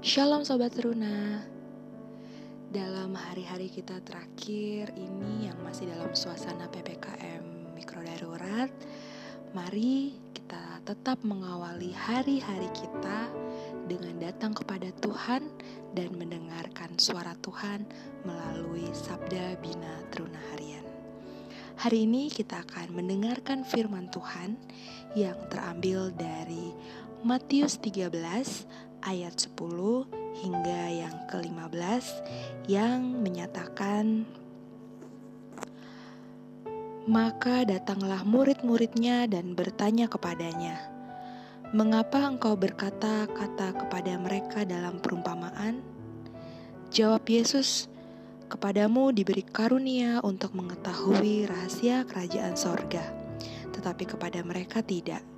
Shalom Sobat Teruna. Dalam hari-hari kita terakhir ini yang masih dalam suasana PPKM mikro darurat Mari kita tetap mengawali hari-hari kita dengan datang kepada Tuhan dan mendengarkan suara Tuhan melalui Sabda Bina Teruna Harian. Hari ini kita akan mendengarkan firman Tuhan yang terambil dari Matius 13 ayat 10 hingga yang ke-15 yang menyatakan Maka datanglah murid-muridnya dan bertanya kepadanya, "Mengapa engkau berkata-kata kepada mereka dalam perumpamaan?" Jawab Yesus, "Kepadamu diberi karunia untuk mengetahui rahasia kerajaan sorga, tetapi kepada mereka tidak."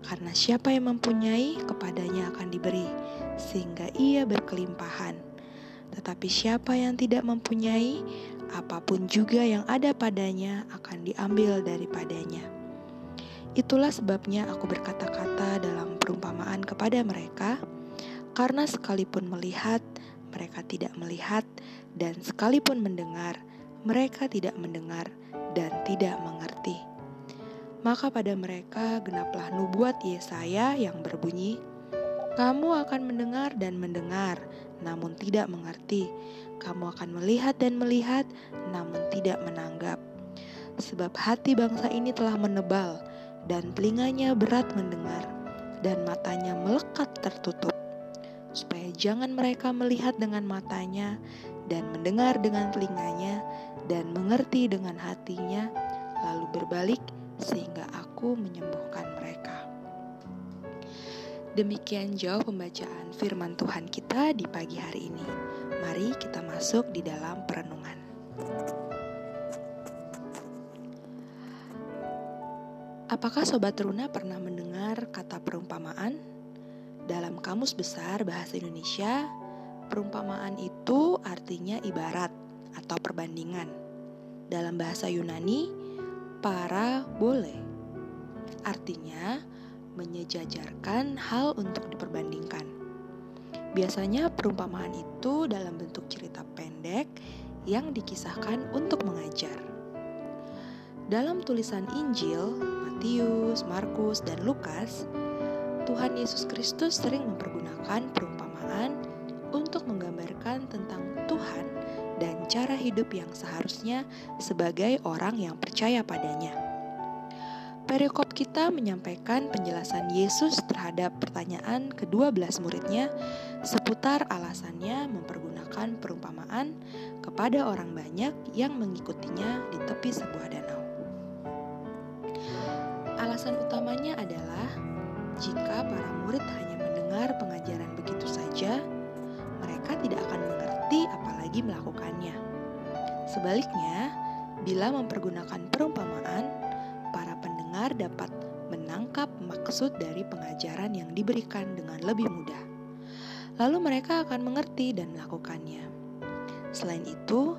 Karena siapa yang mempunyai, kepadanya akan diberi, sehingga ia berkelimpahan. Tetapi siapa yang tidak mempunyai, apa pun juga yang ada padanya akan diambil daripadanya. Itulah sebabnya aku berkata-kata dalam perumpamaan kepada mereka, karena sekalipun melihat, mereka tidak melihat, dan sekalipun mendengar, mereka tidak mendengar dan tidak mengerti. Maka pada mereka genaplah nubuat Yesaya yang berbunyi, Kamu akan mendengar dan mendengar, namun tidak mengerti. Kamu akan melihat dan melihat, namun tidak menanggap. Sebab hati bangsa ini telah menebal, dan telinganya berat mendengar, dan matanya melekat tertutup. Supaya jangan mereka melihat dengan matanya, dan mendengar dengan telinganya, dan mengerti dengan hatinya, lalu berbalik sehingga aku menyembuhkan mereka. Demikian jauh pembacaan firman Tuhan kita di pagi hari ini. Mari kita masuk di dalam perenungan. Apakah Sobat Runa pernah mendengar kata perumpamaan? Dalam Kamus Besar Bahasa Indonesia, perumpamaan itu artinya ibarat atau perbandingan. Dalam bahasa Yunani, para boleh. Artinya, menyejajarkan hal untuk diperbandingkan. Biasanya perumpamaan itu dalam bentuk cerita pendek yang dikisahkan untuk mengajar. Dalam tulisan Injil, Matius, Markus, dan Lukas, Tuhan Yesus Kristus sering mempergunakan perumpamaan hidup yang seharusnya sebagai orang yang percaya padanya. Perikop kita menyampaikan penjelasan Yesus terhadap pertanyaan kedua belas muridnya seputar alasannya mempergunakan perumpamaan kepada orang banyak yang mengikutinya di tepi sebuah danau. Alasan utamanya adalah jika para murid hanya mendengar pengajaran begitu saja, mereka tidak akan mengerti apalagi melakukannya. Sebaliknya, bila mempergunakan perumpamaan, para pendengar dapat menangkap maksud dari pengajaran yang diberikan dengan lebih mudah. Lalu mereka akan mengerti dan melakukannya. Selain itu,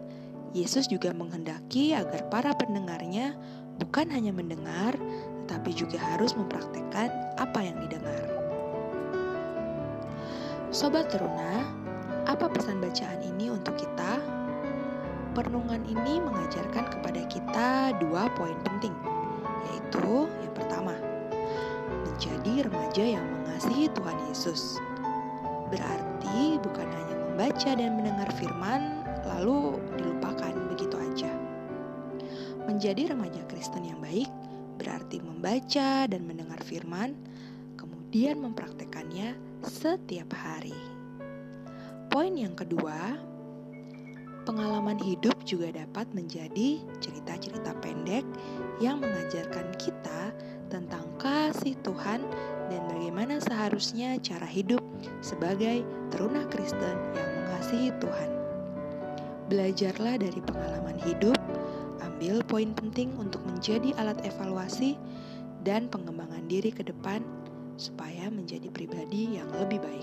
Yesus juga menghendaki agar para pendengarnya bukan hanya mendengar, tetapi juga harus mempraktekkan apa yang didengar. Sobat Teruna, apa pesan bacaan ini untuk kita? Perenungan ini mengajarkan kepada kita dua poin penting, yaitu yang pertama, menjadi remaja yang mengasihi Tuhan Yesus. Berarti bukan hanya membaca dan mendengar firman lalu dilupakan begitu aja. Menjadi remaja Kristen yang baik berarti membaca dan mendengar firman, kemudian mempraktekannya setiap hari. Poin yang kedua, pengalaman hidup juga dapat menjadi cerita-cerita pendek yang mengajarkan kita tentang kasih Tuhan dan bagaimana seharusnya cara hidup sebagai teruna Kristen yang mengasihi Tuhan. Belajarlah dari pengalaman hidup, ambil poin penting untuk menjadi alat evaluasi dan pengembangan diri ke depan supaya menjadi pribadi yang lebih baik.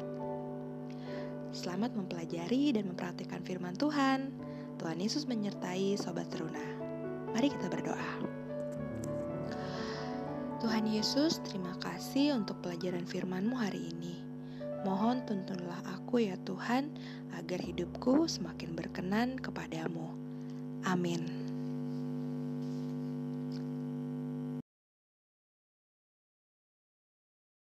Selamat mempelajari dan mempraktikkan firman Tuhan. Tuhan Yesus menyertai Sobat Teruna. Mari kita berdoa. Tuhan Yesus, terima kasih untuk pelajaran firman-Mu hari ini. Mohon tuntunlah aku ya Tuhan, agar hidupku semakin berkenan kepadamu. Amin.